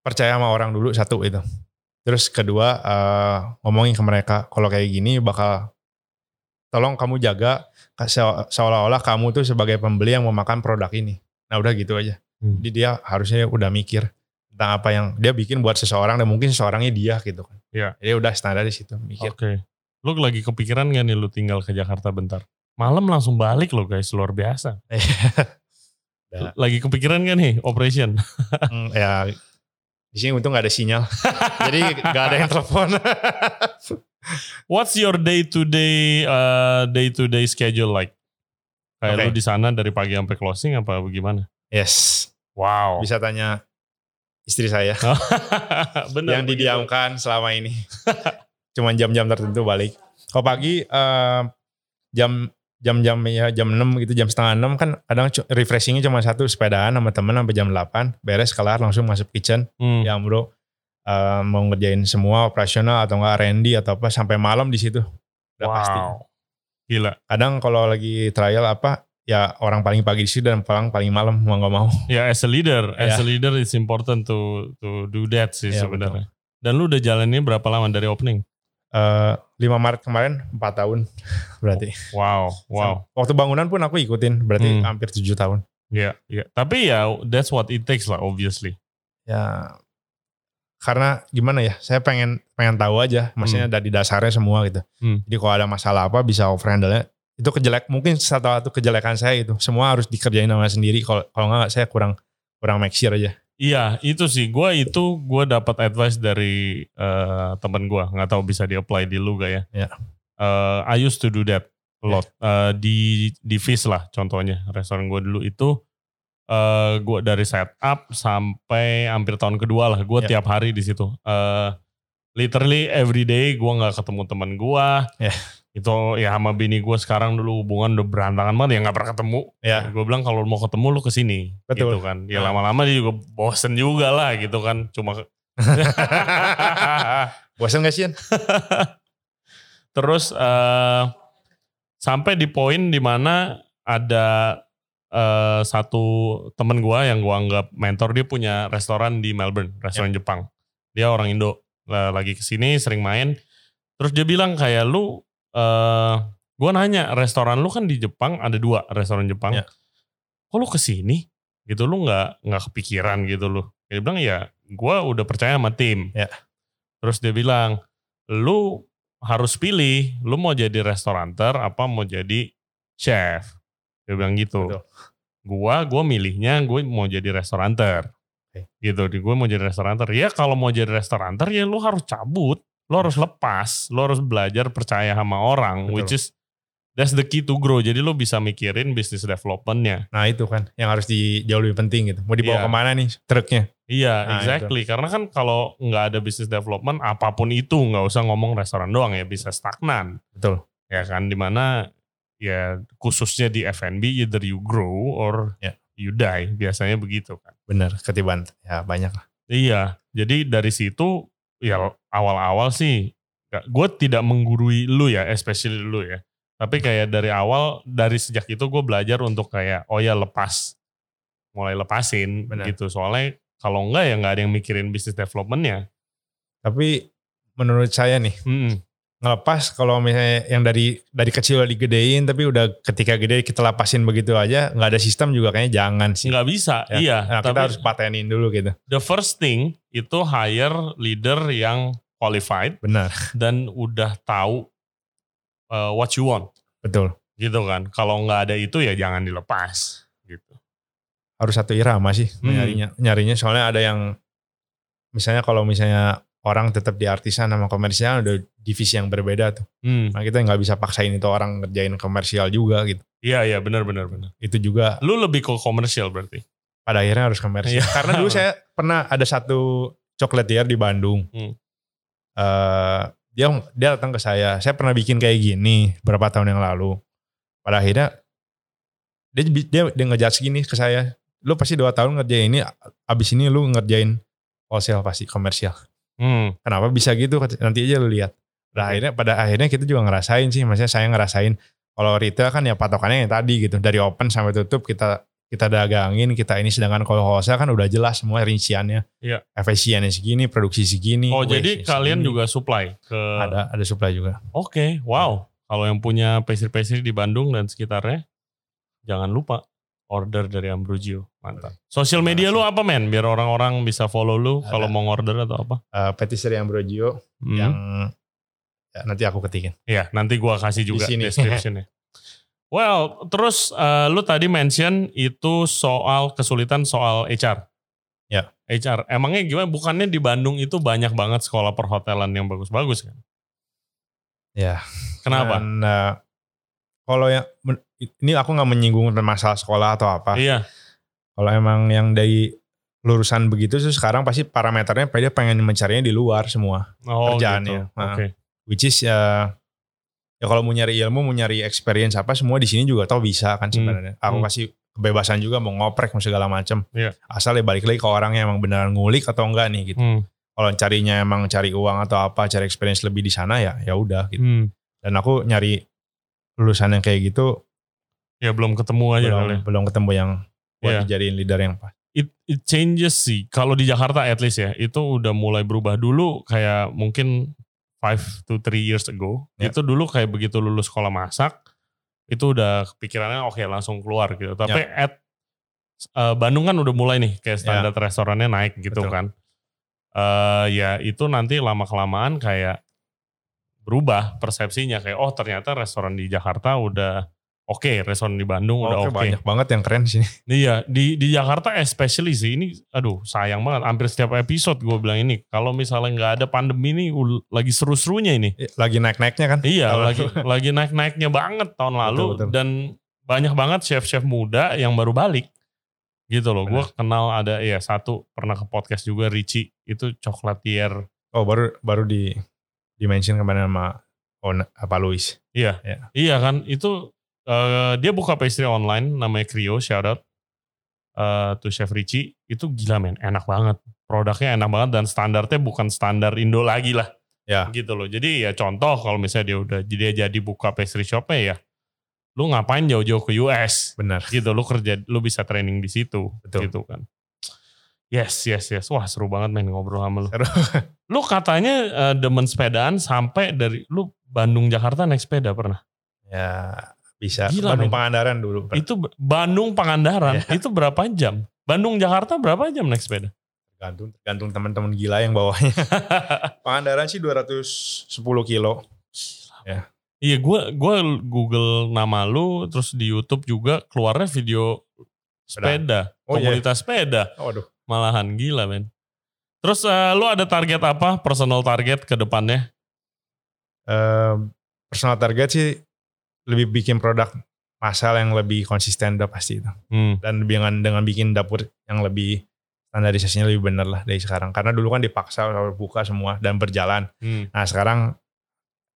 Percaya sama orang dulu satu itu. Terus kedua eh, ngomongin ke mereka kalau kayak gini bakal tolong kamu jaga se- seolah-olah kamu tuh sebagai pembeli yang memakan produk ini. Nah udah gitu aja. Hmm. Jadi dia harusnya udah mikir tentang apa yang dia bikin buat seseorang dan mungkin seseorangnya dia gitu kan. Iya. Jadi udah standar di situ mikir. Oke. Lu lagi kepikiran gak nih lu tinggal ke Jakarta bentar? Malam langsung balik lo guys, luar biasa. Ya. Lagi kepikiran gak nih operation? Hmm, ya di sini untung gak ada sinyal. Jadi gak ada yang telepon. What's your day to day uh, day to day schedule like? Kayak Oke. lu di sana dari pagi sampai closing apa bagaimana? Yes. Wow. Bisa tanya istri saya Bener. yang begitu. didiamkan selama ini. Cuman jam-jam tertentu balik. Kalau pagi eh, jam jam-jam ya jam 6 gitu jam setengah 6 kan kadang refreshingnya cuma satu sepedaan sama temen sampai jam 8 beres kelar langsung masuk kitchen Hmm. ya bro eh, mau ngerjain semua operasional atau enggak R&D atau apa sampai malam di situ udah wow. pasti Gila. kadang kalau lagi trial apa ya orang paling pagi di situ dan paling paling malam mau nggak mau Ya as a leader, as a Ya. leader it's important to to do that sih Ya, sebenarnya. Dan lu udah jalannya berapa lama dari opening? Eh, 5 Maret kemarin 4 tahun berarti Wow, wow. waktu bangunan pun aku ikutin berarti Hmm. hampir 7 tahun Ya, ya. Tapi ya that's what it takes lah obviously. ya karena gimana ya saya pengen pengen tahu aja maksudnya dari dasarnya semua gitu Hmm. jadi kalau ada masalah apa bisa over handle itu kejelek mungkin satu satu kejelekan saya itu semua harus dikerjain sama sendiri kalau kalau nggak saya kurang kurang make sure aja Iya, itu sih. Gua itu gua dapat advice dari eh, teman gua, nggak tahu bisa di-apply di lu gak ya. Ya. Eh, I used to do that a lot. Eh, di di Fish lah contohnya, restoran gua dulu itu eh gua dari setup sampai hampir tahun kedua lah, gua Ya. tiap hari di situ. Eh literally every day gua nggak ketemu teman gua. Ya. Itu ya sama bini gua sekarang dulu hubungan udah berantakan banget ya nggak pernah ketemu. ya Gue bilang kalau mau ketemu lu ke sini. Gitu Betul. kan. Ya Nah. lama-lama dia juga bosen juga lah gitu kan. Cuma bosan gak sih terus eh sampai di poin di mana ada eh, satu temen gua yang gua anggap mentor dia punya restoran di Melbourne, restoran Jepang. Dia orang Indo, lagi ke sini sering main. Terus dia bilang kayak lu, eh gua nanya restoran lu kan di Jepang ada dua restoran Jepang. Ya. Kok lu ke sini? Gitu lu nggak nggak kepikiran gitu lu. Dia bilang ya, gua udah percaya sama tim. Ya. Terus dia bilang, lu harus pilih, lu mau jadi restoranter apa mau jadi chef. Dia bilang gitu. Betul. Gua, gua milihnya gue mau jadi restoranter. Oke. Gitu, di gue mau jadi restoranter. Ya kalau mau jadi restoranter ya lu harus cabut. Lu harus lepas. Lu harus belajar percaya sama orang. Betul. Which is, that's the key to grow. Jadi lu bisa mikirin business developmentnya. nah itu kan yang harus di jauh lebih penting gitu mau dibawa Iya. ke mana nih truknya Iya, Nah, exactly. Karena kan kalau nggak ada business development, apa pun itu nggak usah ngomong restoran doang ya, bisa stagnan. betul ya kan di mana ya khususnya di F&B either you grow or Ya. you die biasanya begitu kan bener ketiban ya banyak lah iya jadi dari situ ya awal-awal sih gue tidak menggurui lu ya especially lu ya tapi kayak dari awal dari sejak itu gue belajar untuk kayak oh ya lepas mulai lepasin Benar. gitu soalnya kalau enggak ya nggak ada yang mikirin bisnis developmentnya tapi menurut saya nih Mm-mm. Ngelepas kalau misalnya yang dari dari kecil udah digedein tapi udah ketika gede kita lepasin begitu aja nggak ada sistem juga kayaknya jangan sih. Nggak bisa Ya, iya nah, tapi kita harus patenin dulu gitu. the first thing itu hire leader yang qualified benar. dan udah tahu uh, what you want. Betul. Gitu kan kalau nggak ada itu ya jangan dilepas gitu. Harus satu irama sih Hmm. nyarinya nyarinya. Soalnya ada yang misalnya kalau misalnya orang tetap di artisan sama komersial udah divisi yang berbeda tuh. Hmm. nah kita nggak bisa paksain itu orang ngerjain komersial juga gitu. Iya iya benar benar benar. Itu juga lu lebih ke komersial berarti? pada akhirnya harus komersial. Iya. karena dulu saya pernah ada satu chocolatier di Bandung. Hmm. Eh, dia dia datang ke saya saya pernah bikin kayak gini beberapa tahun yang lalu. Pada akhirnya dia dia dia ngejudge gini ke saya lu pasti dua tahun ngerjain ini abis ini lu ngerjain wholesale pasti komersial hmm. kenapa bisa gitu? Nanti aja lu lihat. Pada akhirnya pada akhirnya kita juga ngerasain sih maksudnya saya ngerasain kalau retail kan ya patokannya yang tadi gitu. Dari open sampai tutup kita kita dagangin kita ini sedangkan kalau wholesale kan udah jelas semua rinciannya. Iya. efisiennya segini produksi segini oh jadi kalian segini. juga supply ke ada ada supply juga. Oke wow. Kalau yang punya pastry-pastry di Bandung dan sekitarnya jangan lupa order dari Ambrogio mantap sosial media lu apa men biar orang-orang bisa follow lu kalau mau order atau apa Eh, patisserie Ambrogio Hmm. yang ya, nanti aku ketikin Iya, nanti gua kasih juga Di sini. description-nya. Well, terus eh, lu tadi mention itu soal kesulitan soal HR. Ya. HR. Emangnya gimana? Bukannya di Bandung itu banyak banget sekolah perhotelan yang bagus-bagus kan? ya Kenapa? Dan, eh, kalau yang ini aku nggak menyinggung masalah sekolah atau apa. Iya. Kalau emang yang dari lurusan begitu terus sekarang pasti parameternya dia pengen mencarinya di luar semua. Oh, Kerjaannya. gitu. Nah. Oke. Which is ya ya kalau mau nyari ilmu, mau nyari experience apa semua di sini juga tau bisa kan Hmm. sebenarnya. Aku Hmm. kasih kebebasan juga mau ngoprek mau segala macam. Iya. Asal ya balik lagi ke orang yang emang beneran ngulik atau enggak nih gitu. Hmm. Kalau carinya emang cari uang atau apa, cari experience lebih di sana ya ya udah gitu. Hmm. Dan aku nyari lulusan yang kayak gitu Ya belum ketemu aja belum, kali. belum ketemu yang buat Iya. dijadiin leader yang pas. It, it changes sih. Kalau di Jakarta at least ya, itu udah mulai berubah dulu kayak mungkin 5 to 3 years ago. Ya. Itu dulu kayak begitu lulus sekolah masak, itu udah pikirannya oke langsung keluar gitu. Tapi Ya. at eh, Bandung kan udah mulai nih kayak standar Ya. restorannya naik gitu Betul. kan. eh ya itu nanti lama kelamaan kayak berubah persepsinya kayak oh ternyata restoran di Jakarta udah oke, restoran di Bandung udah Oke, oke. banyak banget yang keren sih. Iya, di di Jakarta especially sih ini aduh sayang banget hampir setiap episode gue bilang ini kalau misalnya nggak ada pandemi ini lagi seru-serunya ini. Lagi naik-naiknya kan? Iya, Kalau- lagi lagi naik-naiknya banget tahun lalu betul. dan banyak banget chef-chef muda yang baru balik. Gitu loh. Gue kenal ada ya satu pernah ke podcast juga Richie itu chocolatier. Oh baru baru di dimention kemarin sama Ona, apa Luis. Iya. Ya. Iya kan itu eh, dia buka pastry online namanya Creo shout out. Eh, to Chef Richie itu gila men enak banget. Produknya enak banget dan standarnya bukan standar Indo lagi lah. Ya. gitu loh. Jadi ya contoh kalau misalnya dia udah dia jadi buka pastry shopnya ya lu ngapain jauh-jauh ke US Benar. gitu lu kerja lu bisa training di situ. Betul. gitu kan. Yes yes yes. Wah seru banget main ngobrol sama lu. Seru. lu katanya eh, demen sepedaan sampai dari lu Bandung Jakarta naik sepeda pernah? Ya bisa. Gila, Bandung men. Pangandaran dulu. itu Bandung Pangandaran Iya. itu berapa jam Bandung Jakarta berapa jam naik sepeda Tergantung, tergantung teman-teman gila yang bawahnya. Pangandaran sih 210 kilo. iya gue gua Google nama lu terus di YouTube juga keluarnya video sepeda Oh, iya. komunitas sepeda Oh, Waduh. malahan gila men terus eh, lu ada target apa personal target ke depannya Eh, personal target sih lebih bikin produk masal yang lebih konsisten udah pasti itu. hmm. Dan dengan dengan bikin dapur yang lebih standarisasinya lebih bener lah dari sekarang. Karena dulu kan dipaksa harus buka semua dan berjalan. Hmm. Nah sekarang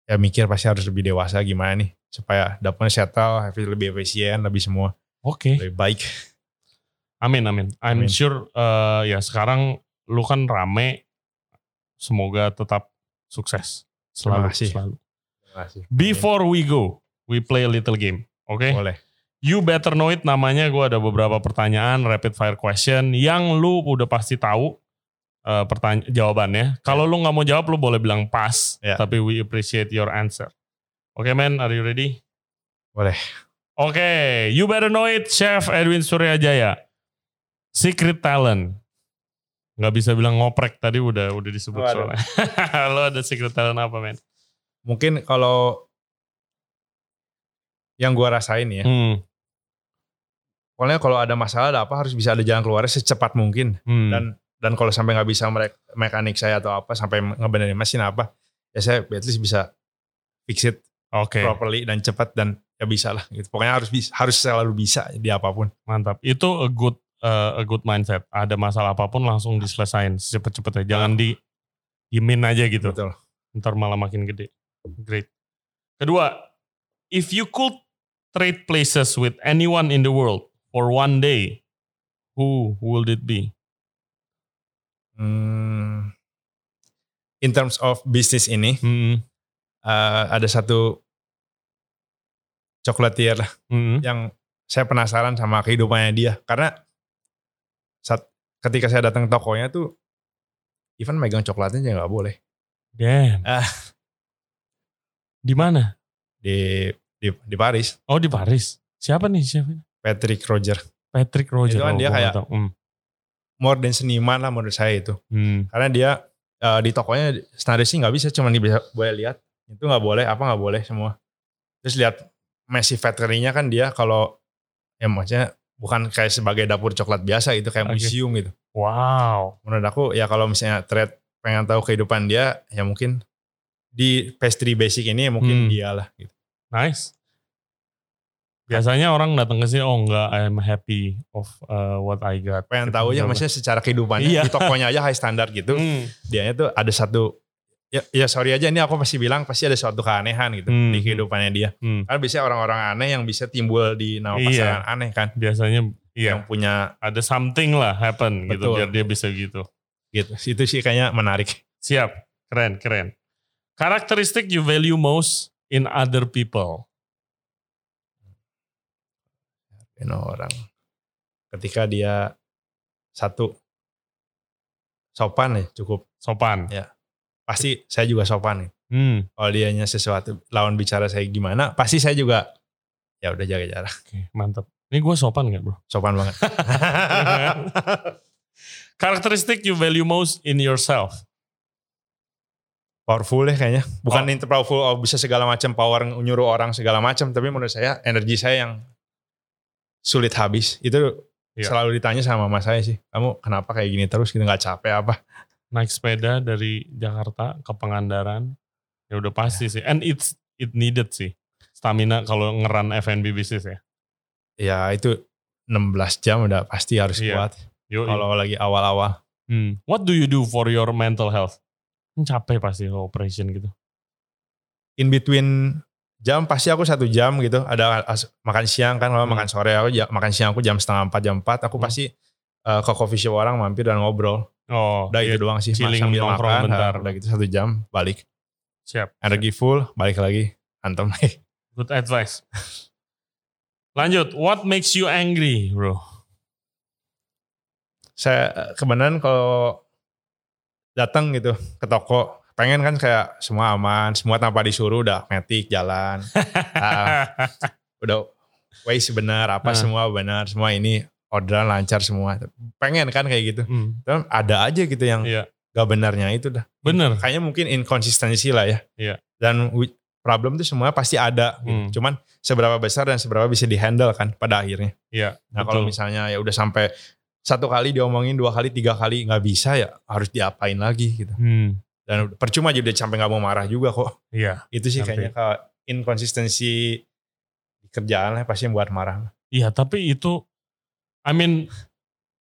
ya mikir pasti harus lebih dewasa gimana nih supaya dapurnya settle, lebih efisien, lebih semua oke lebih baik. Amin amin. I'm Amin. sure eh, ya sekarang lu kan rame. Semoga tetap sukses selalu Terima kasih. selalu. Terima kasih. Before we go, we play a little game. Oke? Boleh. You better know it namanya. Gue ada beberapa pertanyaan rapid fire question yang lu udah pasti tahu eh, pertanya jawabannya. Kalau lu nggak mau jawab, lu boleh bilang pas. Ya. Tapi we appreciate your answer. Oke man, are you ready? Boleh. Oke, you better know it, Chef Edwin Suryajaya. Secret talent. Nggak bisa bilang ngoprek tadi udah udah disebut Waduh. soalnya. Lo ada secret talent apa, men? Mungkin kalau yang gua rasain ya, Hmm, pokoknya kalau ada masalah ada apa harus bisa ada jalan keluarnya secepat mungkin. hmm. Dan dan kalau sampai nggak bisa merek mekanik saya atau apa sampai ngebenerin mesin apa, ya saya at least bisa fix it Oke, properly dan cepat dan ya bisa lah gitu. Pokoknya harus bisa, harus selalu bisa di apa pun. mantap. Itu a good uh, a good mindset. Ada masalah apa pun langsung diselesain cepet-cepetnya. Jangan di diemin aja gitu. Betul. Ntar malah makin gede. Great. Kedua, if you could trade places with anyone in the world for one day, who would it be? Hmm, in terms of bisnis ini, Hmm, eh, ada satu chocolatier lah hmm. yang saya penasaran sama kehidupannya dia karena saat ketika saya datang tokonya tuh even megang coklatnya aja nggak boleh Damn. Ah. Di mana? di di, di Paris Oh di Paris. Siapa nih siapa? Patrick Roger Patrick Roger. Itu kan Oh, dia kayak-. Hmm. more than seniman lah menurut saya itu Hmm. karena dia eh, di tokonya standar sih nggak bisa cuma bisa boleh lihat itu nggak boleh apa nggak boleh semua terus lihat Messi factory-nya kan dia kalau ya maksudnya bukan kayak sebagai dapur coklat biasa gitu kayak Oke. museum gitu Wow. menurut aku ya kalau misalnya thread pengen tahu kehidupan dia ya mungkin di pastry basic ini ya mungkin Hmm. dia lah gitu. Nice. Biasanya orang datang ke sini, oh enggak, I'm happy of uh, what I got. pengen Gitu, tahu ya maksudnya secara kehidupannya Iya. di tokonya aja high standard gitu Hmm. dianya tuh ada satu ya, ya sorry aja ini aku pasti bilang pasti ada suatu keanehan gitu Hmm. di kehidupannya dia Hmm. karena biasanya orang-orang aneh yang bisa timbul di nama Iya. pasangan aneh kan Biasanya iya, yang punya ada something lah happen gitu Betul. biar dia bisa gitu. gitu itu sih kayaknya menarik Siap, keren, keren. Karakteristik you value most in other people. Ini orang ketika dia satu sopan ya cukup Sopan. Ya. pasti saya juga sopan nih Hmm. kalau dianya sesuatu lawan bicara saya gimana pasti saya juga ya udah jaga jarak Oke, mantap. Ini gue sopan gak bro? sopan banget Karakteristik you value most in yourself. Powerful ya kayaknya bukan Oh. itu powerful oh, bisa segala macam power nyuruh orang segala macam tapi menurut saya energi saya yang sulit habis itu Iya. selalu ditanya sama mama saya sih kamu kenapa kayak gini terus gitu nggak capek apa Naik sepeda dari Jakarta ke Pangandaran. Ya udah pasti sih. And it's it needed sih. Stamina kalau ngeran F&B bisnis ya. ya itu 16 jam udah pasti harus Iya. kuat kalau lagi awal-awal Hmm. What do you do for your mental health? Capek pasti operation gitu. in between jam pasti aku satu jam gitu ada as- makan siang kan kalau Hmm. makan sore aku ja- makan siang aku jam setengah empat jam empat aku Hmm. pasti uh, ke coffee shop orang mampir dan ngobrol Oh, udah iya, itu doang sih chilling, sambil makan bentar. udah gitu satu jam balik siap. energi full balik lagi antem lagi Good advice. Lanjut, what makes you angry, bro? saya eh, kebenaran kalau datang gitu ke toko pengen kan kayak semua aman semua tanpa disuruh udah metik jalan Ah, udah waste benar apa Ah. semua benar semua ini orderan lancar semua pengen kan kayak gitu Hmm, Tapi ada aja gitu yang Iya. gak benarnya itu dah bener. kayaknya mungkin inkonsistensi lah ya Iya. dan problem tuh semua pasti ada gitu. Hmm. cuman seberapa besar dan seberapa bisa dihandle kan pada akhirnya Iya, nah kalau misalnya ya udah sampai satu kali diomongin dua kali tiga kali nggak bisa ya harus diapain lagi gitu Hmm, dan percuma juga sampai nggak mau marah juga kok iya. itu sih kayaknya kalau inkonsistensi di kerjaan lah pasti yang buat marah Iya, tapi itu I mean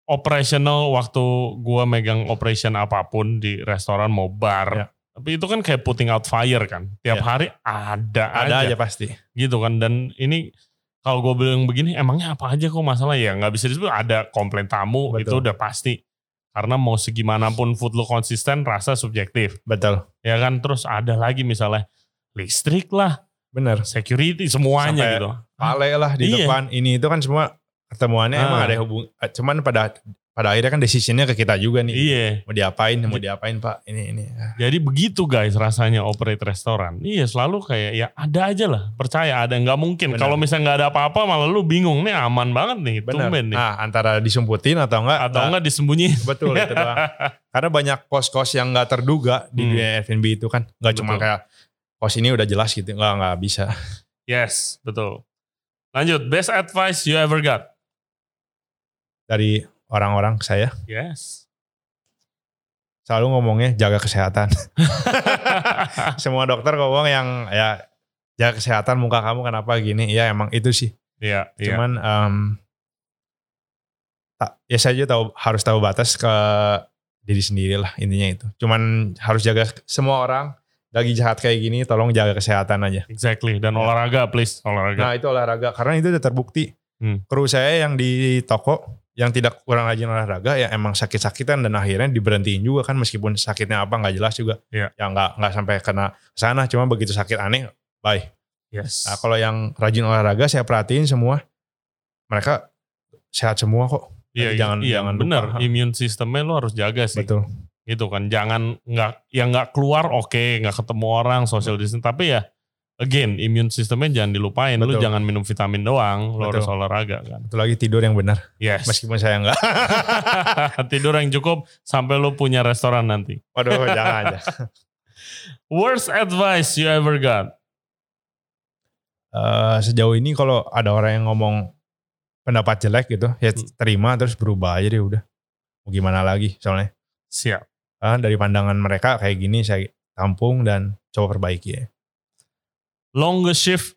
operational waktu gua megang operation apa pun di restoran mau bar. Iya. Tapi itu kan kayak putting out fire kan. Tiap Iya. hari ada, ada aja. aja pasti gitu kan dan ini kalau gue bilang begini emangnya apa aja kok masalah? Ya nggak bisa disebut ada komplain tamu Betul. itu udah pasti. Karena mau segimanapun food lo konsisten rasa subjektif. Betul. Ya kan? Terus ada lagi misalnya listrik lah bener. security semuanya Sampai gitu. pale lah di Iya. depan. Ini itu kan semua ketemuannya Ah. emang ada hubung eh, cuman pada pada akhirnya kan decisionnya ke kita juga nih. Iya. Mau diapain mau diapain pak? Ini ini. Jadi begitu guys rasanya operate restoran. Iya selalu kayak ya ada aja lah. Percaya ada. Nggak mungkin. Kalau misalnya nggak ada apa-apa malah lu bingung. Nih aman banget nih bener tumben nih. Nah antara disumputin atau enggak atau nah, enggak disembunyiin. Betul itu doang. karena banyak kos-kos yang nggak terduga di Hmm. dunia F&B itu kan. Nggak cuma kayak kos ini udah jelas gitu. Nggak nggak bisa. Yes, betul. Lanjut, best advice you ever got? dari orang-orang ke saya Yes. selalu ngomongnya jaga kesehatan semua dokter ngomong yang ya jaga kesehatan muka kamu kenapa gini ya emang itu sih Iya, iya. cuman em, tak- ya saya juga tahu harus tahu batas ke diri sendiri lah intinya itu cuman harus jaga semua orang lagi jahat kayak gini tolong jaga kesehatan aja Exactly. Dan Ya. olahraga, please. Olahraga. nah itu olahraga karena itu udah terbukti Hmm. kru saya yang di toko yang tidak kurang rajin olahraga ya emang sakit-sakitan dan akhirnya diberhentiin juga kan meskipun sakitnya apa nggak jelas juga Iya. ya nggak nggak sampai kena sana cuma begitu sakit aneh bye yes. Nah, kalau yang rajin olahraga saya perhatiin semua mereka sehat semua kok. iya, Jadi iya, jangan- iya, jangan bener. lupa. Immune sistemnya lo harus jaga sih. Betul. Gitu kan. Jangan nggak yang nggak keluar oke, nggak ketemu orang, social distancing. Tapi ya again, immune sistemnya jangan dilupain. Lu Betul. jangan minum vitamin doang, Betul. harus olahraga kan. Satu lagi tidur yang benar. Yes. Meskipun saya enggak. Tidur yang cukup sampai lo punya restoran nanti. Waduh jangan aja. Worst advice you ever got? Eh, sejauh ini kalau ada orang yang ngomong pendapat jelek gitu ya Hmm. terima terus berubah aja deh udah. Mau gimana lagi soalnya. Siap. Ah, dari pandangan mereka kayak gini saya tampung dan coba perbaiki ya. Longest shift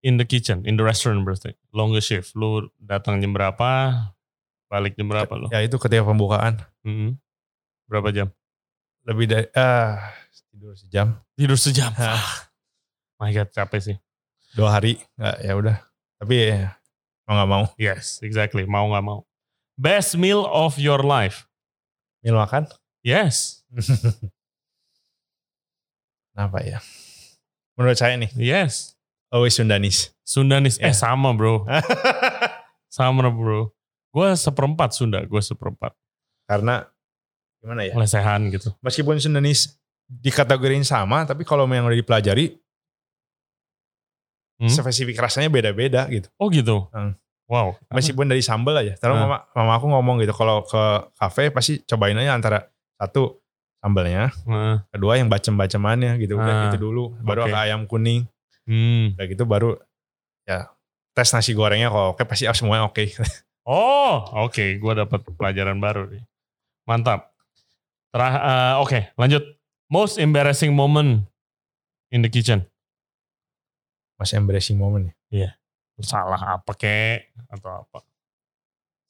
in the kitchen, in the restaurant berarti. Longest shift. Lu datang jam berapa? Balik jam berapa lo? Ya itu ketika pembukaan. Mhm. Berapa jam? Lebih dari, ah tidur sejam. Tidur sejam. Ah, My God, capek sih. Dua hari. Nggak, ya udah. Tapi ya, mau gak mau. Yes, exactly. Mau nggak mau. Best meal of your life. Mil makan. Yes, Apa ya? Menurut saya nih, yes. always Sundanis. Sundanis. Eh Ya. sama bro. Sama bro. Gue seperempat Sunda. Gue seperempat. Karena gimana ya? Lesehan gitu. Meskipun Sundanis dikategorin sama, tapi kalau yang udah dipelajari, Hmm? spesifik rasanya beda-beda gitu. Oh gitu. Hmm. Wow. Meskipun dari sambal aja. Terus Ah. mama, mama aku ngomong gitu, kalau ke kafe pasti cobain aja antara satu sambalnya, Nah, kedua yang bacem-bacemannya gitu. Udah Ah. gitu dulu. Baru Oke. ada ayam kuning. hmm. Udah gitu baru ya tes nasi gorengnya kalau oke pasti ah, semuanya oke. Oh, oke. Gue dapat pelajaran baru nih. Mantap. Terah, eh, oke, lanjut. Most embarrassing moment in the kitchen. Masih embarrassing moment ya. Salah apa kek atau apa?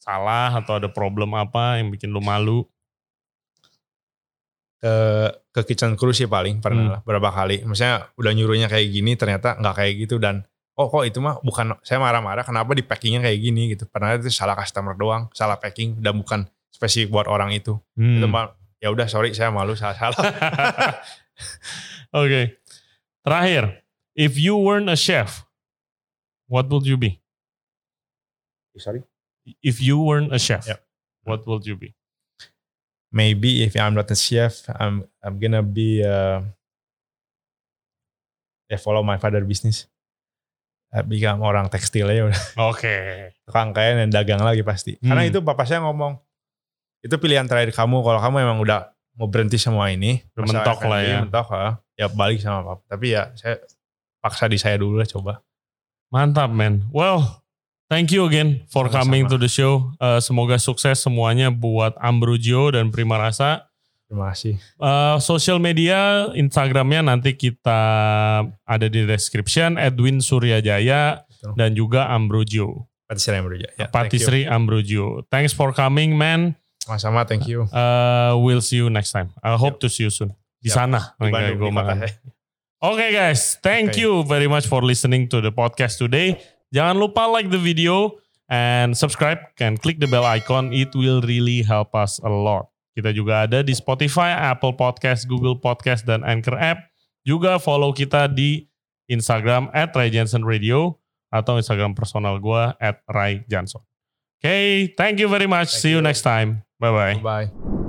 Salah atau ada problem apa yang bikin lu malu? Ke, ke kitchen crew sih paling pernah Hmm. lah berapa kali. Maksudnya udah nyuruhnya kayak gini ternyata nggak kayak gitu dan oh kok itu mah bukan saya marah-marah kenapa di packingnya kayak gini gitu. Pernah itu salah customer doang, salah packing dan bukan spesifik buat orang itu. Itu Hmm. mah ya udah sorry saya malu salah-salah. Oke. Terakhir, if you weren't a chef, what would you be? sorry. If you weren't a chef, Yep. what would you be? Maybe if I'm not a chef, I'm I'm gonna be uh, follow my father business. Uh, become orang tekstil ya udah. Oke. tukang kain dan dagang lagi pasti. Karena Hmm. itu papa saya ngomong, itu pilihan terakhir kamu kalau kamu emang udah mau berhenti semua ini. Mentok lah ya. Mentok ah, ya balik sama papa. Tapi ya saya paksa di saya dulu lah coba. Mantap, man. Well, thank you again for Sama-sama. coming to the show. Uh, semoga sukses semuanya buat Ambrugio dan Prima Rasa. Terima kasih. Uh, social media, Instagramnya nanti kita ada di description. Edwin Suryajaya Betul. dan juga Ambrugio. Patisserie yang beruja. Ya, thank. Patisserie Ambrugio. Thanks for coming, man. Sama-sama, thank you. Uh, we'll see you next time. I hope to see you soon. Di Siap. sana. Di Bandung, makan. Oke guys, thank Oke. you very much for listening to the podcast today. Jangan lupa like the video and subscribe and click the bell icon. It will really help us a lot. Kita juga ada di Spotify, Apple Podcast, Google Podcast, dan Anchor App. Juga follow kita di Instagram at Ray Jensen Radio atau Instagram personal gue at Ray Johnson. Okay, thank you very much. Thank See you you. next time. Bye-bye. Bye.